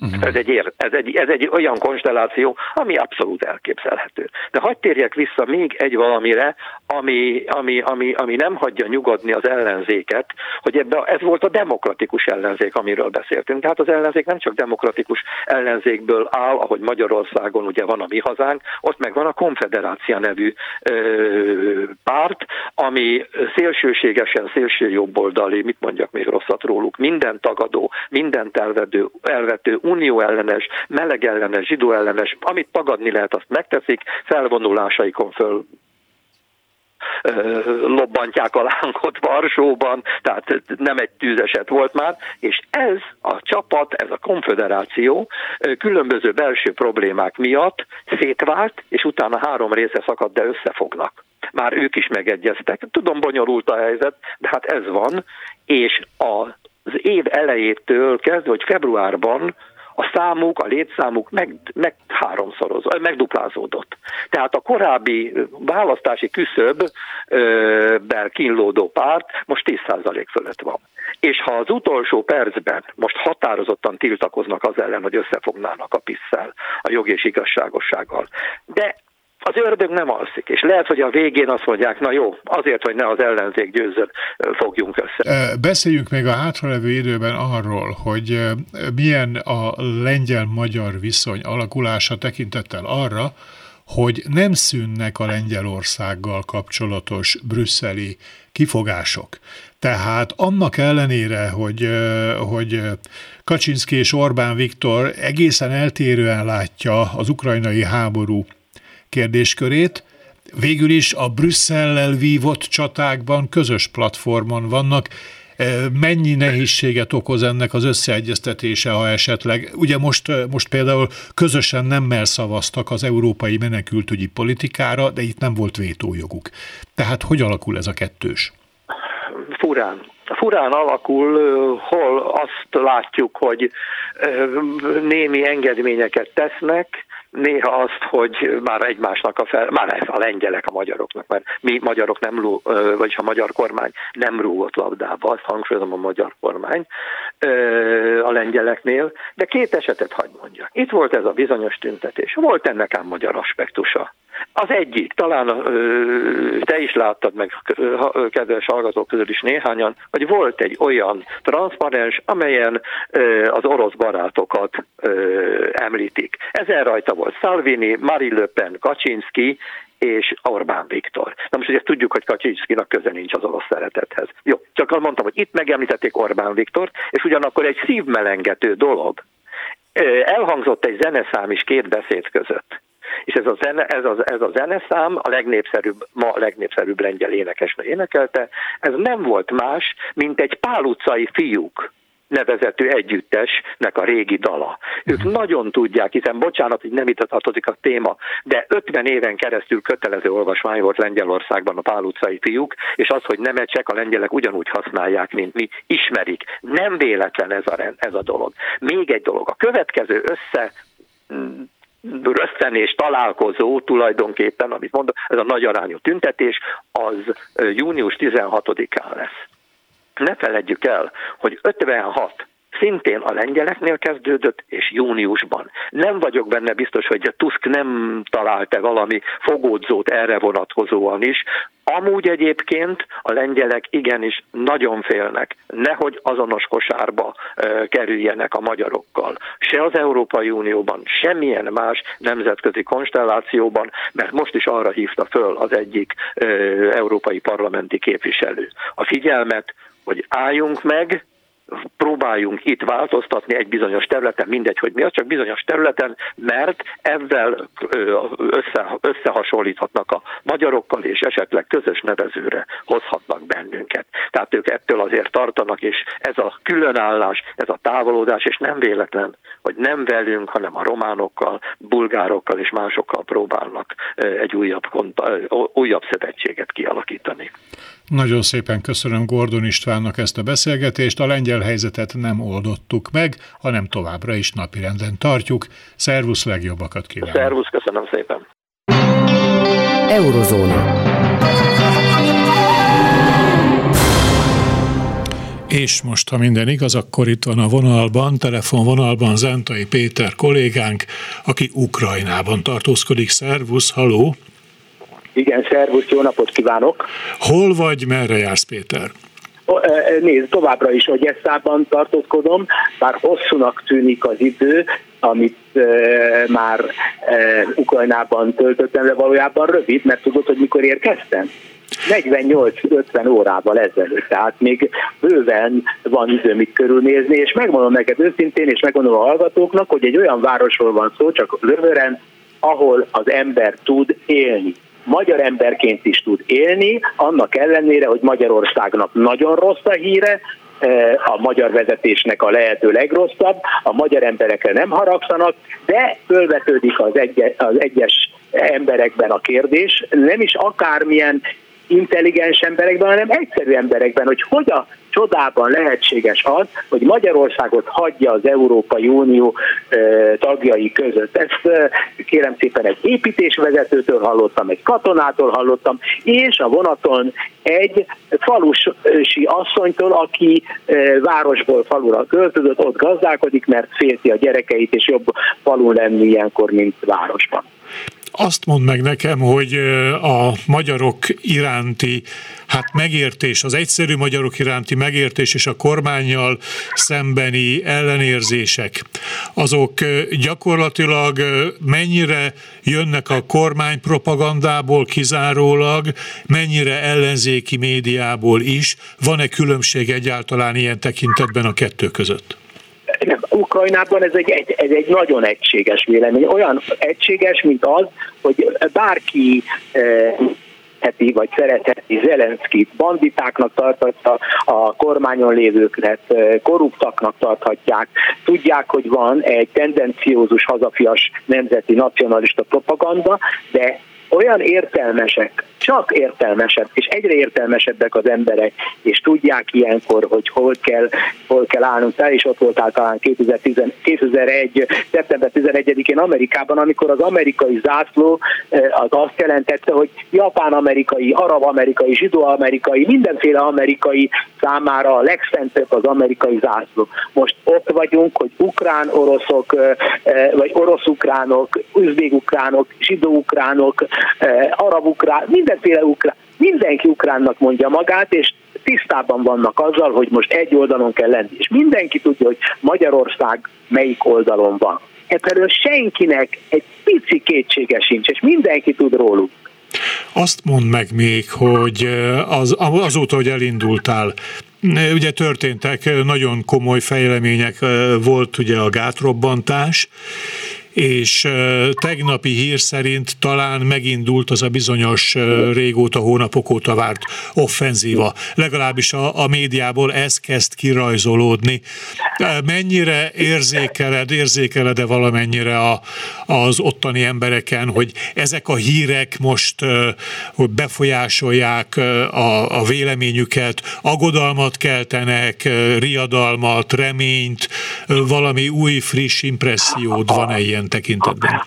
Uh-huh. Ez, egy, ér, ez, egy, ez egy olyan konstelláció, ami abszolút elképzelhető. De hagyd térjek vissza még egy valamire, ami, ami, ami, ami nem hagyja nyugodni az ellenzéket, hogy ebbe, ez volt a demokratikus ellenzék, amiről beszéltünk. Tehát az ellenzék nem csak demokratikus ellenzékből áll, ahogy Magyarországon ugye van a mi hazánk, ott meg van a Konfederácia nevű ö, párt, ami szélsőségesen szélsőjobboldali, mit mondjak még rosszat róluk, minden tagadó, minden elvedő, elvető, unió ellenes, meleg ellenes, zsidó ellenes, amit tagadni lehet, azt megteszik, felvonulásaikon föl lobbantják a lánkot Varsóban, tehát nem egy tűzeset volt már, és ez a csapat, ez a konfederáció különböző belső problémák miatt szétvált, és utána három része szakadt, de összefognak. Már ők is megegyeztek. Tudom, bonyolult a helyzet, de hát ez van, és az év elejétől kezdve, hogy februárban a számuk, a létszámuk meg, meg háromszorozott, megduplázódott. Tehát a korábbi választási küszöbbel kínlódó párt most 10% fölött van. És ha az utolsó percben most határozottan tiltakoznak az ellen, hogy összefognának a pisszel, a jog és igazságossággal, de az ördög nem alszik, és lehet, hogy a végén azt mondják, na jó, azért, hogy ne az ellenzék győzön, fogjunk össze. Beszéljünk még a hátralevő időben arról, hogy milyen a lengyel-magyar viszony alakulása tekintettel arra, hogy nem szűnnek a Lengyelországgal kapcsolatos brüsszeli kifogások. Tehát annak ellenére, hogy, hogy Kaczynszki és Orbán Viktor egészen eltérően látja az ukrajnai háború kérdéskörét. Végül is a Brüsszellel vívott csatákban közös platformon vannak, e, mennyi nehézséget okoz ennek az összeegyeztetése, ha esetleg, ugye most, e, most például közösen nemmel szavaztak az európai menekültügyi politikára, de itt nem volt vétójoguk. Tehát hogy alakul ez a kettős? Furán. Furán alakul, hol azt látjuk, hogy némi engedményeket tesznek, néha azt, hogy már egymásnak a fel, már ez a lengyelek a magyaroknak, mert mi magyarok nem rú, vagyis a magyar kormány nem rúgott labdába, azt hangsúlyozom a magyar kormány a lengyeleknél, de két esetet hagyd mondjak. Itt volt ez a bizonyos tüntetés, volt ennek ám magyar aspektusa. Az egyik, talán te is láttad meg, kedves hallgatók közül is néhányan, hogy volt egy olyan transzparens, amelyen az orosz barátokat említik. Ezen rajta volt Salvini, Marine Le Pen, Kaczynski, és Orbán Viktor. Na most ugye tudjuk, hogy Kaczynszkinak köze nincs az orosz szeretethez. Jó, csak mondtam, hogy itt megemlítették Orbán Viktor, és ugyanakkor egy szívmelengető dolog. Elhangzott egy zeneszám is két beszéd között és ez a, zene, ez, a, ez a zeneszám a legnépszerűbb, ma a legnépszerűbb lengyel énekesnő énekelte, ez nem volt más, mint egy pál utcai fiúk nevezetű együttesnek a régi dala. Ők uh-huh. nagyon tudják, hiszen bocsánat, hogy nem itt tartozik a téma, de 50 éven keresztül kötelező olvasmány volt Lengyelországban a Pál utcai fiúk, és az, hogy nemecsek, a lengyelek ugyanúgy használják, mint mi, ismerik. Nem véletlen ez a, ez a dolog. Még egy dolog, a következő össze rösztenés találkozó tulajdonképpen, amit mondok, ez a nagy arányú tüntetés, az június 16-án lesz. Ne feledjük el, hogy 56 szintén a lengyeleknél kezdődött, és júniusban. Nem vagyok benne biztos, hogy a Tusk nem talált-e valami fogódzót erre vonatkozóan is. Amúgy egyébként a lengyelek igenis nagyon félnek, nehogy azonos kosárba e, kerüljenek a magyarokkal. Se az Európai Unióban, semmilyen más nemzetközi konstellációban, mert most is arra hívta föl az egyik e, európai parlamenti képviselő. A figyelmet, hogy álljunk meg, próbáljunk itt változtatni egy bizonyos területen, mindegy, hogy mi az, csak bizonyos területen, mert ezzel össze, összehasonlíthatnak a magyarokkal, és esetleg közös nevezőre hozhatnak bennünket. Tehát ők ettől azért tartanak, és ez a különállás, ez a távolodás, és nem véletlen, hogy nem velünk, hanem a románokkal, bulgárokkal és másokkal próbálnak egy újabb, újabb szövetséget kialakítani. Nagyon szépen köszönöm Gordon Istvánnak ezt a beszélgetést. A lengyel helyzetet nem oldottuk meg, hanem továbbra is napirenden tartjuk. Szervusz, legjobbakat kívánok! Szervusz, köszönöm szépen! Eurozóna. És most, ha minden igaz, akkor itt van a vonalban, telefonvonalban Zentai Péter kollégánk, aki Ukrajnában tartózkodik. Szervusz, haló! Igen, szervusz, jó napot kívánok! Hol vagy, merre jársz, Péter? Nézd, továbbra is Ogyesszában tartózkodom, bár hosszúnak tűnik az idő, amit e, már e, Ukrajnában töltöttem, de valójában rövid, mert tudod, hogy mikor érkeztem? 48-50 órával ezelőtt, tehát még bőven van időm itt körülnézni, és megmondom neked őszintén, és megmondom a hallgatóknak, hogy egy olyan városról van szó, csak Lövören, ahol az ember tud élni magyar emberként is tud élni, annak ellenére, hogy Magyarországnak nagyon rossz a híre, eh, a magyar vezetésnek a lehető legrosszabb, a magyar emberekre nem haragszanak, de fölvetődik az, egy, az egyes emberekben a kérdés, nem is akármilyen intelligens emberekben, hanem egyszerű emberekben, hogy hogy a csodában lehetséges az, hogy Magyarországot hagyja az Európai Unió tagjai között. Ezt kérem szépen egy építésvezetőtől hallottam, egy katonától hallottam, és a vonaton egy falusi asszonytól, aki városból falura költözött, ott gazdálkodik, mert félti a gyerekeit, és jobb falun lenni ilyenkor, mint városban azt mond meg nekem, hogy a magyarok iránti hát megértés, az egyszerű magyarok iránti megértés és a kormányjal szembeni ellenérzések, azok gyakorlatilag mennyire jönnek a kormány propagandából kizárólag, mennyire ellenzéki médiából is, van-e különbség egyáltalán ilyen tekintetben a kettő között? Nem, Ukrajnában ez egy, egy, ez egy nagyon egységes vélemény. Olyan egységes, mint az, hogy bárki eh, vagy szeretheti Zelenszkit banditáknak tarthatja, a kormányon lévőket eh, korruptaknak tarthatják. Tudják, hogy van egy tendenciózus hazafias nemzeti nacionalista propaganda, de olyan értelmesek, csak értelmesebb, és egyre értelmesebbek az emberek, és tudják ilyenkor, hogy hol kell, hol kell állnunk. Te is ott voltál talán 2010, 2001. szeptember 11-én Amerikában, amikor az amerikai zászló eh, az azt jelentette, hogy japán-amerikai, arab-amerikai, zsidó-amerikai, mindenféle amerikai számára a legszentebb az amerikai zászló. Most ott vagyunk, hogy ukrán-oroszok, eh, eh, vagy orosz-ukránok, üzbég-ukránok, zsidó-ukránok, arab-ukrán, mindenféle ukrán, mindenki ukránnak mondja magát, és tisztában vannak azzal, hogy most egy oldalon kell lenni. És mindenki tudja, hogy Magyarország melyik oldalon van. Ebből senkinek egy pici kétsége sincs, és mindenki tud róluk. Azt mondd meg még, hogy az, azóta, hogy elindultál, Ugye történtek nagyon komoly fejlemények, volt ugye a gátrobbantás, és tegnapi hír szerint talán megindult az a bizonyos régóta, hónapok óta várt offenzíva. Legalábbis a, a médiából ez kezd kirajzolódni. Mennyire érzékeled, érzékeled-e valamennyire a, az ottani embereken, hogy ezek a hírek most hogy befolyásolják a, a véleményüket, agodalmat keltenek, riadalmat, reményt, valami új, friss impressziód van-e ilyen tekintetben?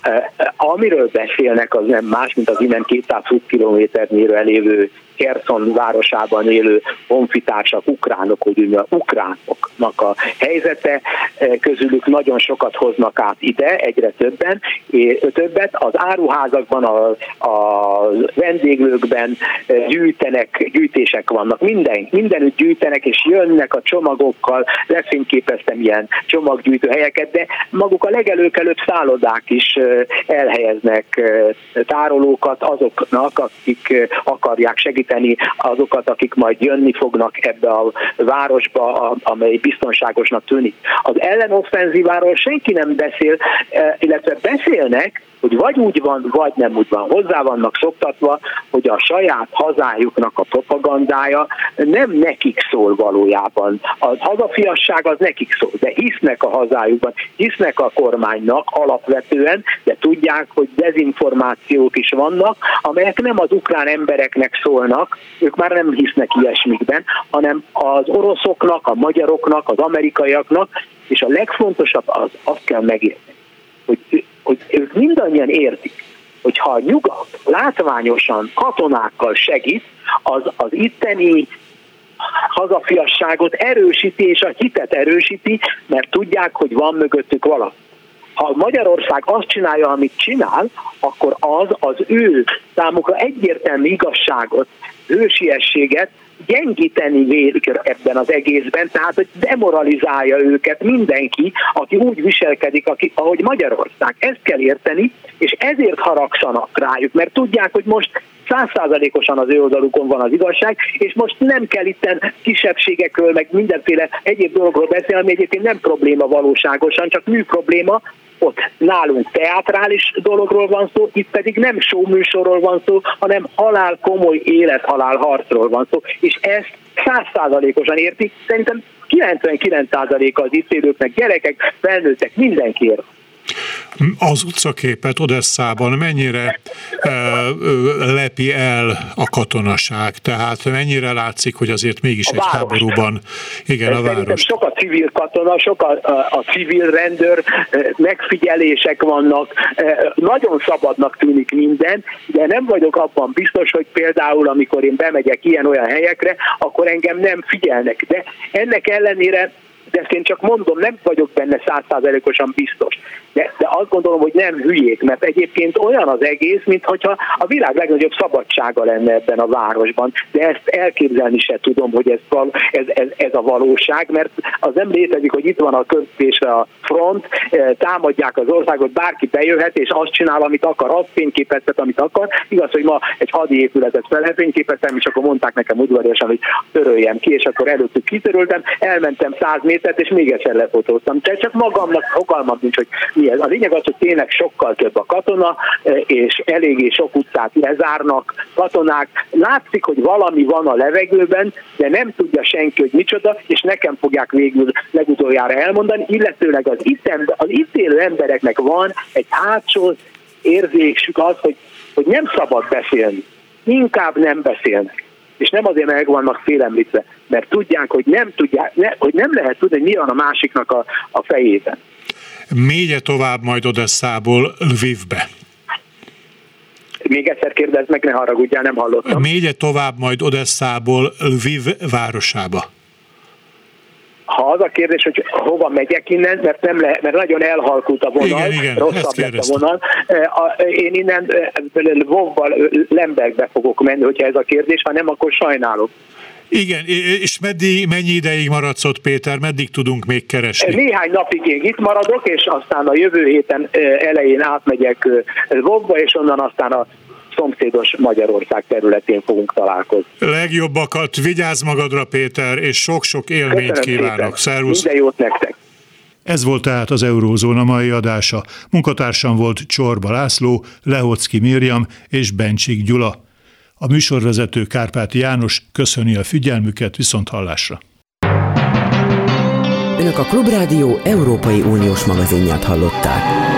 Amiről beszélnek, az nem más, mint az innen 220 kilométernyire elévő Kerszon városában élő honfitársak, ukránok, hogy a ukránoknak a helyzete, e, közülük nagyon sokat hoznak át ide, egyre többen, többet. Az áruházakban, a, a vendéglőkben gyűjtenek, gyűjtések vannak, minden, mindenütt gyűjtenek, és jönnek a csomagokkal, lefényképeztem ilyen csomaggyűjtő helyeket, de maguk a legelők előtt szállodák is elhelyeznek tárolókat azoknak, akik akarják segíteni azokat, akik majd jönni fognak ebbe a városba, amely biztonságosnak tűnik. Az ellenoffenzíváról senki nem beszél, illetve beszélnek, hogy vagy úgy van, vagy nem úgy van. Hozzá vannak szoktatva, hogy a saját hazájuknak a propagandája nem nekik szól valójában. A hazafiasság az nekik szól, de hisznek a hazájukban, hisznek a kormánynak alapvetően, de tudják, hogy dezinformációk is vannak, amelyek nem az ukrán embereknek szólnak, ők már nem hisznek ilyesmikben, hanem az oroszoknak, a magyaroknak, az amerikaiaknak, és a legfontosabb az, azt kell megérteni, hogy hogy ők mindannyian értik, hogy ha a nyugat látványosan katonákkal segít, az az itteni hazafiasságot erősíti és a hitet erősíti, mert tudják, hogy van mögöttük valaki. ha Magyarország azt csinálja, amit csinál, akkor az az ő számukra egyértelmű igazságot, hősiességet gyengíteni vélik ebben az egészben, tehát hogy demoralizálja őket mindenki, aki úgy viselkedik, aki, ahogy Magyarország. Ezt kell érteni, és ezért haragszanak rájuk, mert tudják, hogy most százszázalékosan az ő oldalukon van az igazság, és most nem kell itten kisebbségekről, meg mindenféle egyéb dologról beszélni, ami egyébként nem probléma valóságosan, csak mű probléma, ott nálunk teátrális dologról van szó, itt pedig nem műsorról van szó, hanem halál komoly élet-halál harcról van szó, és ezt százszázalékosan értik, szerintem 99%-a az itt élőknek, gyerekek, felnőttek, mindenki ért az utcaképet Odesszában mennyire e, lepi el a katonaság? Tehát mennyire látszik, hogy azért mégis a egy város. háborúban, igen, a város. Sok a civil katona, sok a, a, a civil rendőr, megfigyelések vannak, nagyon szabadnak tűnik minden, de nem vagyok abban biztos, hogy például amikor én bemegyek ilyen-olyan helyekre, akkor engem nem figyelnek. De ennek ellenére de ezt én csak mondom, nem vagyok benne százszázalékosan biztos. De, de azt gondolom, hogy nem hülyék, mert egyébként olyan az egész, mintha a világ legnagyobb szabadsága lenne ebben a városban. De ezt elképzelni se tudom, hogy ez, ez, ez, ez a valóság, mert az nem létezik, hogy itt van a köztésre a front, eh, támadják az országot, bárki bejöhet, és azt csinál, amit akar, azt fényképeztet, amit akar. Igaz, hogy ma egy hadi épületet felfényképeztem, és akkor mondták nekem udvariasan, hogy töröljem ki, és akkor előttük kitöröltem, elmentem száz métert, és még egyszer lefotóztam. Tehát csak magamnak fogalmam nincs, hogy mi ez. A lényeg az, hogy tényleg sokkal több a katona, e, és eléggé sok utcát lezárnak katonák. Látszik, hogy valami van a levegőben, de nem tudja senki, hogy micsoda, és nekem fogják végül legutoljára elmondani, illetőleg az itt, az itt élő embereknek van egy hátsó érzésük az, hogy, hogy nem szabad beszélni. Inkább nem beszélnek és nem azért, mert meg vannak félemlítve, mert tudják, hogy nem, tudják, ne, hogy nem lehet tudni, hogy mi van a másiknak a, a fejében. Mégye tovább majd Odesszából Lvivbe. Még egyszer kérdezd meg, ne haragudjál, nem hallottam. Mégye tovább majd Odesszából Lviv városába ha az a kérdés, hogy hova megyek innen, mert nem lehet, mert nagyon elhalkult a vonal, igen, igen, rosszabb lett a vonal. Én innen Lvovval Lembergbe fogok menni, hogyha ez a kérdés, ha nem, akkor sajnálok. Igen, és meddig, mennyi ideig maradsz ott, Péter? Meddig tudunk még keresni? Néhány napig én itt maradok, és aztán a jövő héten elején átmegyek Lvovba, és onnan aztán a szomszédos Magyarország területén fogunk találkozni. Legjobbakat vigyázz magadra, Péter, és sok-sok élményt Köszönöm kívánok. Szépen. Szervusz! Minden jót nektek! Ez volt tehát az Eurózóna mai adása. Munkatársam volt Csorba László, Lehocki Mirjam és Bencsik Gyula. A műsorvezető Kárpáti János köszöni a figyelmüket viszont hallásra. Önök a Klubrádió Európai Uniós magazinját hallották.